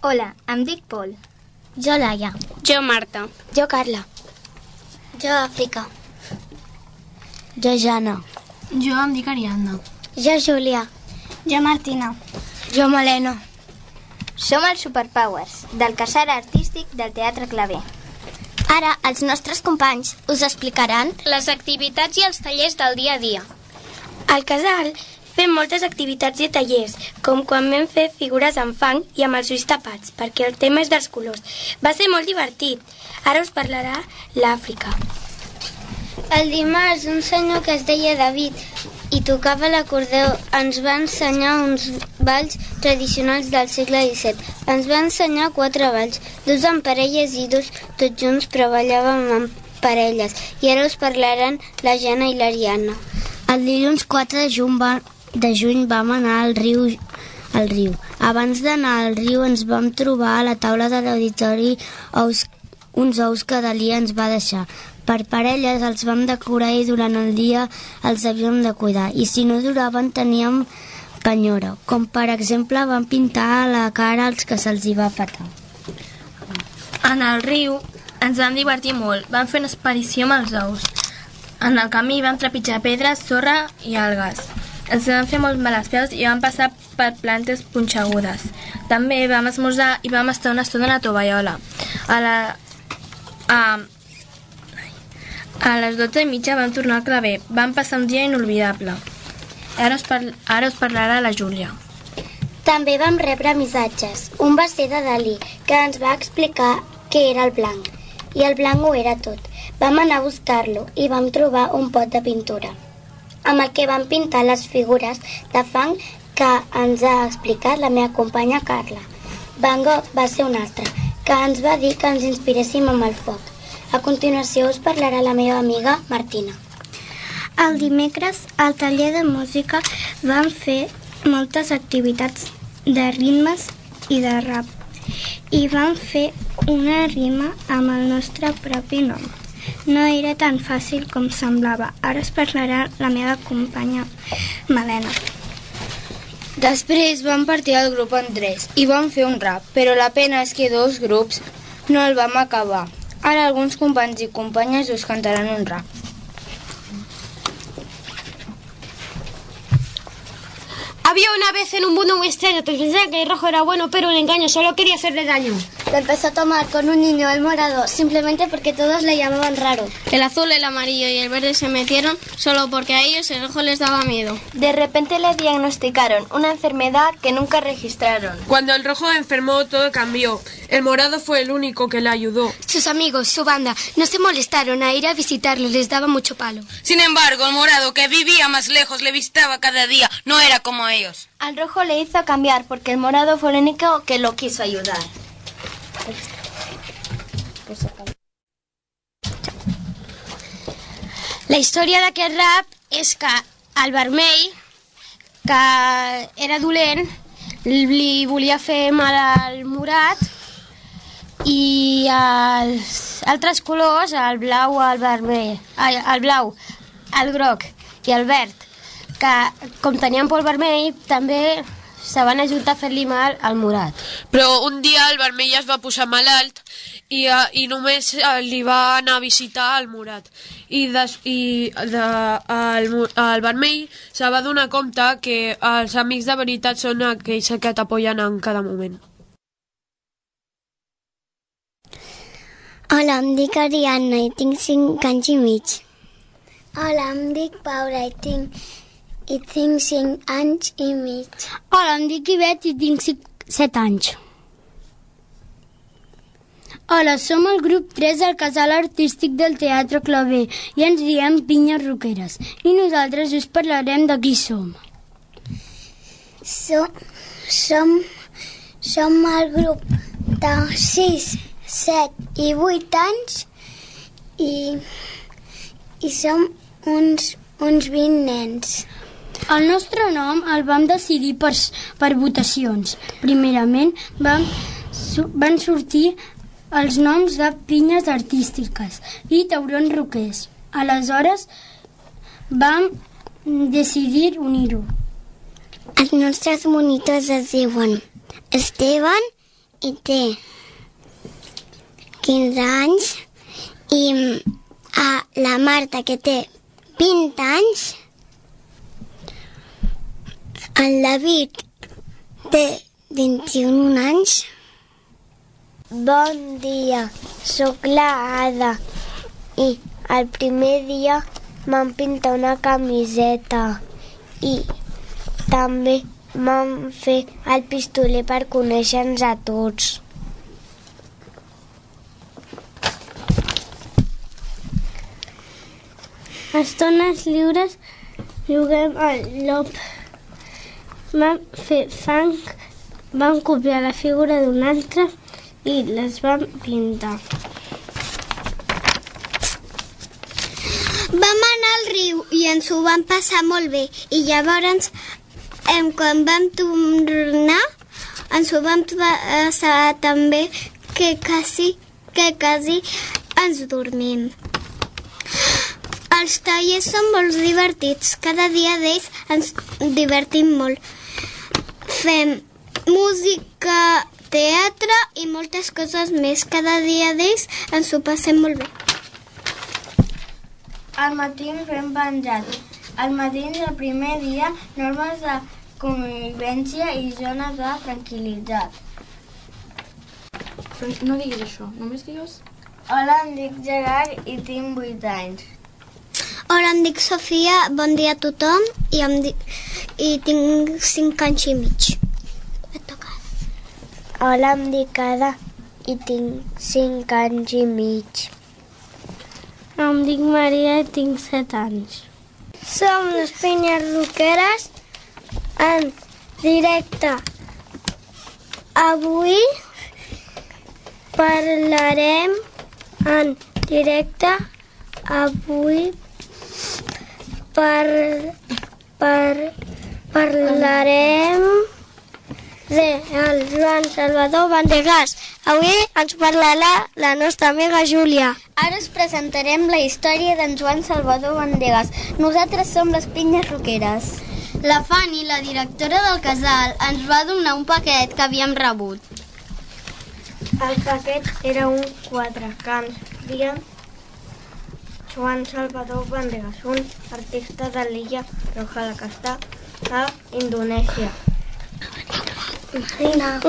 Hola, em dic Pol. Jo, Laia. Jo, Marta. Jo, Carla. Jo, Àfrica. Jo, Jana. Jo em dic Ariadna. Jo, Júlia. Jo, Martina. Jo, Malena. Som els Superpowers, del casar artístic del Teatre Claver. Ara, els nostres companys us explicaran Les activitats i els tallers del dia a dia. Al casal fem moltes activitats i tallers, com quan vam fer figures amb fang i amb els ulls tapats, perquè el tema és dels colors. Va ser molt divertit. Ara us parlarà l'Àfrica. El dimarts, un senyor que es deia David i tocava l'acordeó ens va ensenyar uns balls tradicionals del segle XVII. Ens va ensenyar quatre balls, dos en parelles i dos tots junts, però ballàvem en parelles. I ara us parlaran la Jana i l'Ariana. El dilluns 4 de juny, de juny vam anar al riu al riu. Abans d'anar al riu ens vam trobar a la taula de l'auditori ous, uns ous que Dalí ens va deixar. Per parelles els vam decorar i durant el dia els havíem de cuidar. I si no duraven teníem penyora, com per exemple vam pintar a la cara els que se'ls hi va petar. En el riu ens vam divertir molt. Vam fer una expedició amb els ous. En el camí vam trepitjar pedres, sorra i algues. Ens vam fer molt males peus i vam passar per plantes punxegudes. També vam esmorzar i vam estar una estona a la tovallola. A la... A, a les 12 i mitja vam tornar al claver. Vam passar un dia inolvidable. Ara us, par ara us parlarà la Júlia. També vam rebre missatges. Un va ser de Dalí, que ens va explicar què era el blanc. I el blanc ho era tot. Vam anar a buscar-lo i vam trobar un pot de pintura, amb el que vam pintar les figures de fang que ens ha explicat la meva companya Carla. Van Gogh va ser un altre, que ens va dir que ens inspiréssim amb el foc. A continuació us parlarà la meva amiga Martina. El dimecres, al taller de música, vam fer moltes activitats de ritmes i de rap. I vam fer una rima amb el nostre propi nom. No era tan fàcil com semblava. Ara es parlarà la meva companya Malena. Després vam partir el grup en tres i vam fer un rap, però la pena és que dos grups no el vam acabar. Ara alguns companys i companyes us cantaran un rap. Había una vez en un mundo muy extraño que pensaba que el rojo era bueno, pero un engaño solo quería hacerle daño. Lo empezó a tomar con un niño el morado, simplemente porque todos le llamaban raro. El azul, el amarillo y el verde se metieron solo porque a ellos el rojo les daba miedo. De repente le diagnosticaron una enfermedad que nunca registraron. Cuando el rojo enfermó, todo cambió. El morado fue el único que le ayudó. Sus amigos, su banda, no se molestaron a ir a visitarlos, les daba mucho palo. Sin embargo, el morado, que vivía más lejos, le visitaba cada día. No era como ellos. Al rojo le hizo cambiar porque el morado fue el único que lo quiso ayudar. La història d'aquest rap és que el vermell, que era dolent, li volia fer mal al morat i els altres colors, el blau, el vermell, el blau, el groc i el verd, que com tenien por vermell també se van ajuntar a fer-li mal al morat. Però un dia el vermell es va posar malalt i, uh, i només uh, li va anar a visitar el morat. I, des, i de, el, el vermell se va donar compte que els amics de veritat són aquells que t'apoyen en cada moment. Hola, em dic Ariadna i tinc 5 anys i mig. Hola, em dic Paula i tinc, i tinc 5 anys i mig. Hola, em dic Ivet i tinc 7 anys. Hola, som el grup 3 del casal artístic del Teatre Claver i ens diem Pinyes Roqueres. I nosaltres us parlarem de qui som. Som, som, som el grup de 6, 7 i 8 anys i, i som uns, uns 20 nens. El nostre nom el vam decidir per, per votacions. Primerament vam, van sortir els noms de pinyes artístiques i taurons roquers. Aleshores vam decidir unir-ho. Els nostres monitors es diuen Esteban i té 15 anys i a la Marta que té 20 anys el David té 21 anys Bon dia, sóc la Ada i el primer dia m'han pintat una camiseta i també m'han fet el pistoler per conèixer-nos a tots. Estones lliures juguem al llop. Vam fer fang, vam copiar la figura d'un altre i les vam pintar. Vam anar al riu i ens ho vam passar molt bé i llavors em, quan vam tornar ens ho vam passar tan bé que quasi, que quasi ens dormim. Els tallers són molt divertits. Cada dia d'ells ens divertim molt. Fem música, teatre i moltes coses més. Cada dia d'ells ens ho passem molt bé. Al matí ens fem penjat. Al matí el primer dia, normes de convivència i zones de tranquil·litat. Però no diguis això, només digues... Hola, em dic Gerard i tinc 8 anys. Hola, em dic Sofia, bon dia a tothom i, em dic, i tinc 5 anys i mig. Et toca. Hola, em dic Ada i tinc 5 anys i mig. Em dic Maria i tinc 7 anys. Som les Pinyes Roqueres en directe. Avui parlarem en directe. Avui per, per, parlarem de el Joan Salvador Bandegas. Avui ens parlarà la nostra amiga Júlia. Ara us presentarem la història d'en Joan Salvador Bandegas. Nosaltres som les Pinyes Roqueres. La Fanny, la directora del casal, ens va donar un paquet que havíem rebut. El paquet era un quatre cants. Joan Salvador Bandegas, un artista de l'illa Rojala que està a Indonèsia.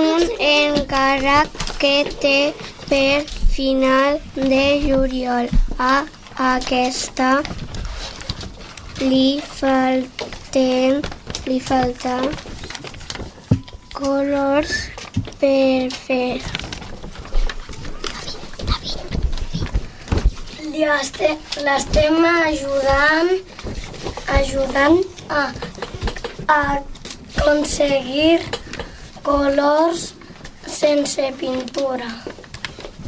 Un encàrrec que té per final de juliol. A aquesta li falten li falta colors per fer este- l'estem ajudant ajudant a, a aconseguir colors sense pintura.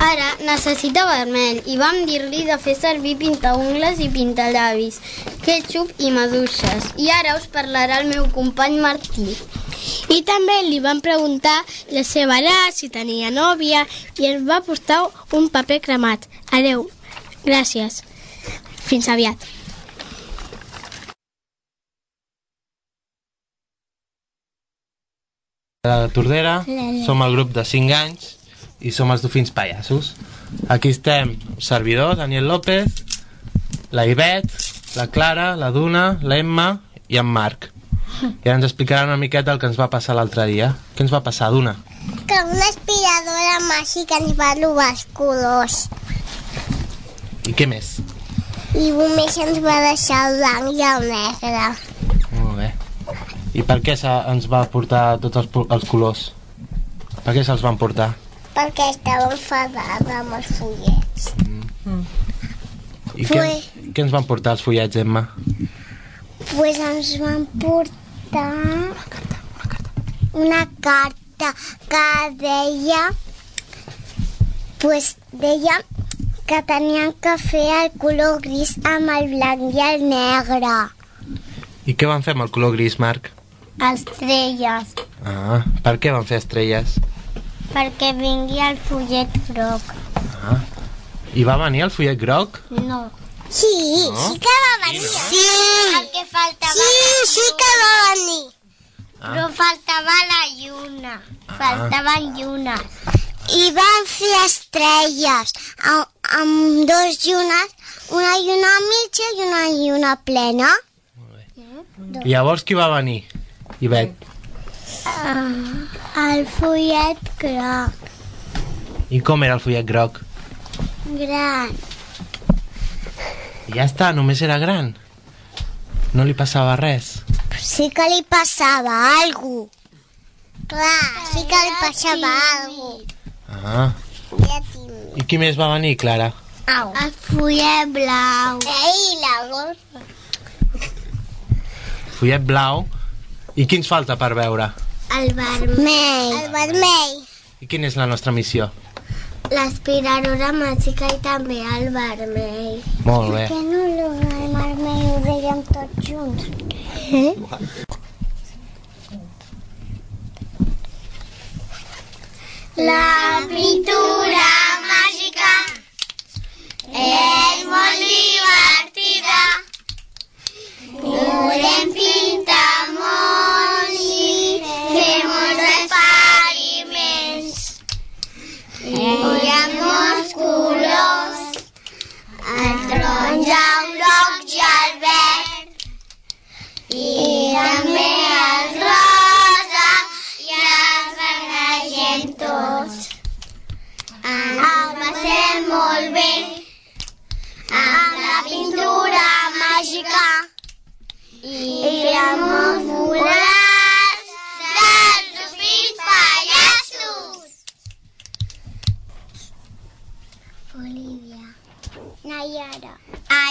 Ara necessita vermell i vam dir-li de fer servir pintaungles i pintallavis, ketchup i maduixes. I ara us parlarà el meu company Martí. I també li van preguntar la seva edat, si tenia nòvia, i ens va portar un paper cremat. Adeu, gràcies. Fins aviat. de Tordera, som el grup de 5 anys i som els Dofins Pallassos. Aquí estem, servidor, Daniel López, la Ivet, la Clara, la Duna, l'Emma i en Marc. I ara ens explicaran una miqueta el que ens va passar l'altre dia. Què ens va passar, Duna? Que una aspiradora màgica ens va robar els colors. I què més? I només ens va deixar el blanc i el negre. Molt bé. I per què ens va portar tots els, els colors? Per què se'ls van portar? Perquè estava enfadada amb els fullets. I què, què ens van portar els fullets, Emma? pues ens van portar una carta que deia pues deia que tenien que fer el color gris amb el blanc i el negre. I què van fer amb el color gris, Marc? Estrelles, Ah, per què van fer estrelles? perquè vingui el fullet groc. Ah. I va venir el fullet groc? No. Sí, No? sí que va venir. Sí. El que faltava. Sí, sí que va venir. Però faltava la lluna. Faltaven llunes. I van fer estrelles amb, dos llunes, una lluna mitja i una lluna plena. I llavors qui va venir? Ivet. Uh, el fullet groc, I com era el fullet groc? gran. I ja està, només era gran. No li passava res. Sí que li passava alguna Clar, sí que li passava alguna Ah. I qui més va venir, Clara? Au. El fullet blau. Ei, la gorra. Fullet blau. I qui ens falta per veure? El vermell. El vermell. I quina és la nostra missió? L'aspiradora màgica i també el vermell. Molt bé. Per què no el vermell ho dèiem tots junts? Eh? La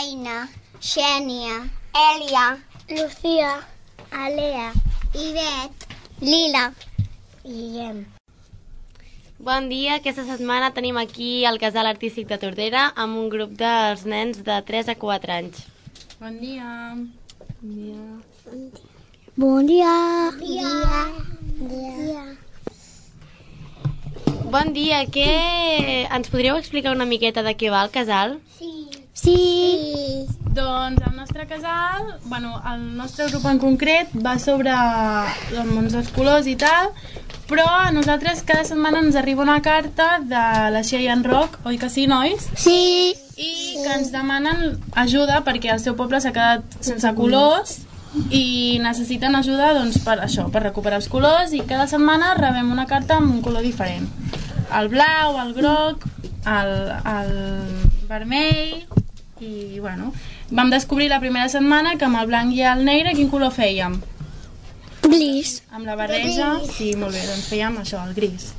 Aina, Xènia, Elia, Lucía, Alea, Ivet, Lila i Guillem. Bon dia, aquesta setmana tenim aquí al Casal Artístic de Tordera amb un grup dels nens de 3 a 4 anys. Bon dia. Bon dia. Bon dia. Bon dia. Bon dia. Bon dia, què... Ens podríeu explicar una miqueta de què va el casal? Sí. Sí. Doncs el nostre casal, bueno, el nostre grup en concret va sobre el món dels colors i tal, però a nosaltres cada setmana ens arriba una carta de la Cheyenne Rock, oi que sí, nois? Sí. I que ens demanen ajuda perquè el seu poble s'ha quedat sense colors i necessiten ajuda doncs, per això, per recuperar els colors i cada setmana rebem una carta amb un color diferent. El blau, el groc, el, el vermell i bueno, vam descobrir la primera setmana que amb el blanc i el negre quin color fèiem? Gris. Amb la barreja, sí, molt bé, doncs fèiem això, el gris.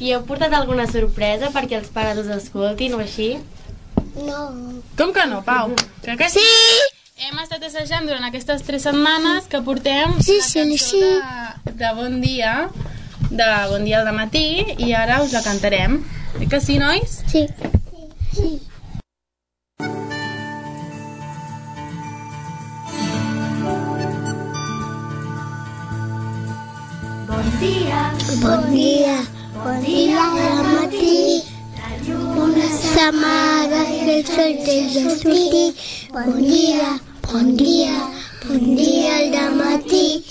I heu portat alguna sorpresa perquè els pares us escoltin o així? No. Com que no, Pau? Crec que sí! Hem estat assajant durant aquestes tres setmanes que portem Sí, la sí, cançó sí. de, de Bon Dia, de Bon Dia al matí, i ara us la cantarem. Eh que sí, nois? Sí. Sí. Bon dia. Bon dia. Bon dia al. Una setmana que sol de sortir. Bon dia, bon dia, bon dia al matí.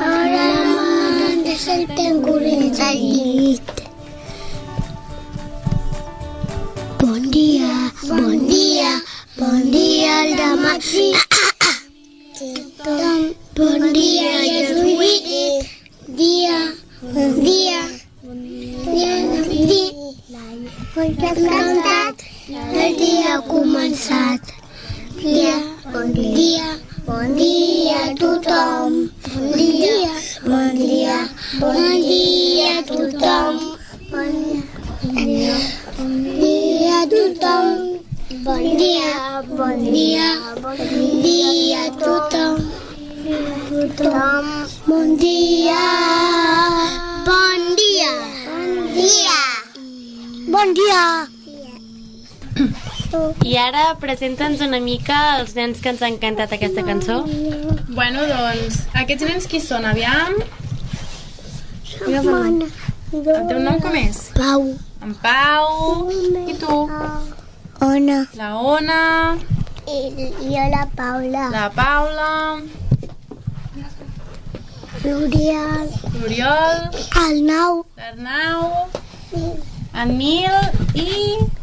Ara la mare ens el ten corrents al llit. Bon dia, bon dia, bon dia al matí. Bon Perquè hem cantat, el dia ha començat. Dia, bon dia, bon dia a tothom. Bon dia, bon dia, bon dia a tothom. Bon dia, bon dia a tothom. Bon dia, bon dia, bon dia a. Tothom. Bon dia. Bon dia. Bon dia. Bon dia. I ara presenta'ns una mica els nens que ens han cantat aquesta cançó. Bueno, doncs, aquests nens qui són? Aviam. Setmana. El teu nom com és? Pau. En Pau. I tu? Ona. La Ona. I jo la Paula. La Paula. l'Oriol, l'Oriol, el Nou, l'Arnau, en Nil i...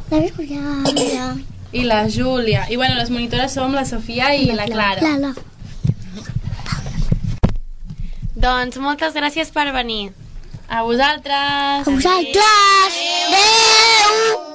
la Júlia, i la Júlia. I bueno, les monitores som la Sofia i la Clara. la La. Doncs moltes gràcies per venir. A vosaltres! A vosaltres! Adéu!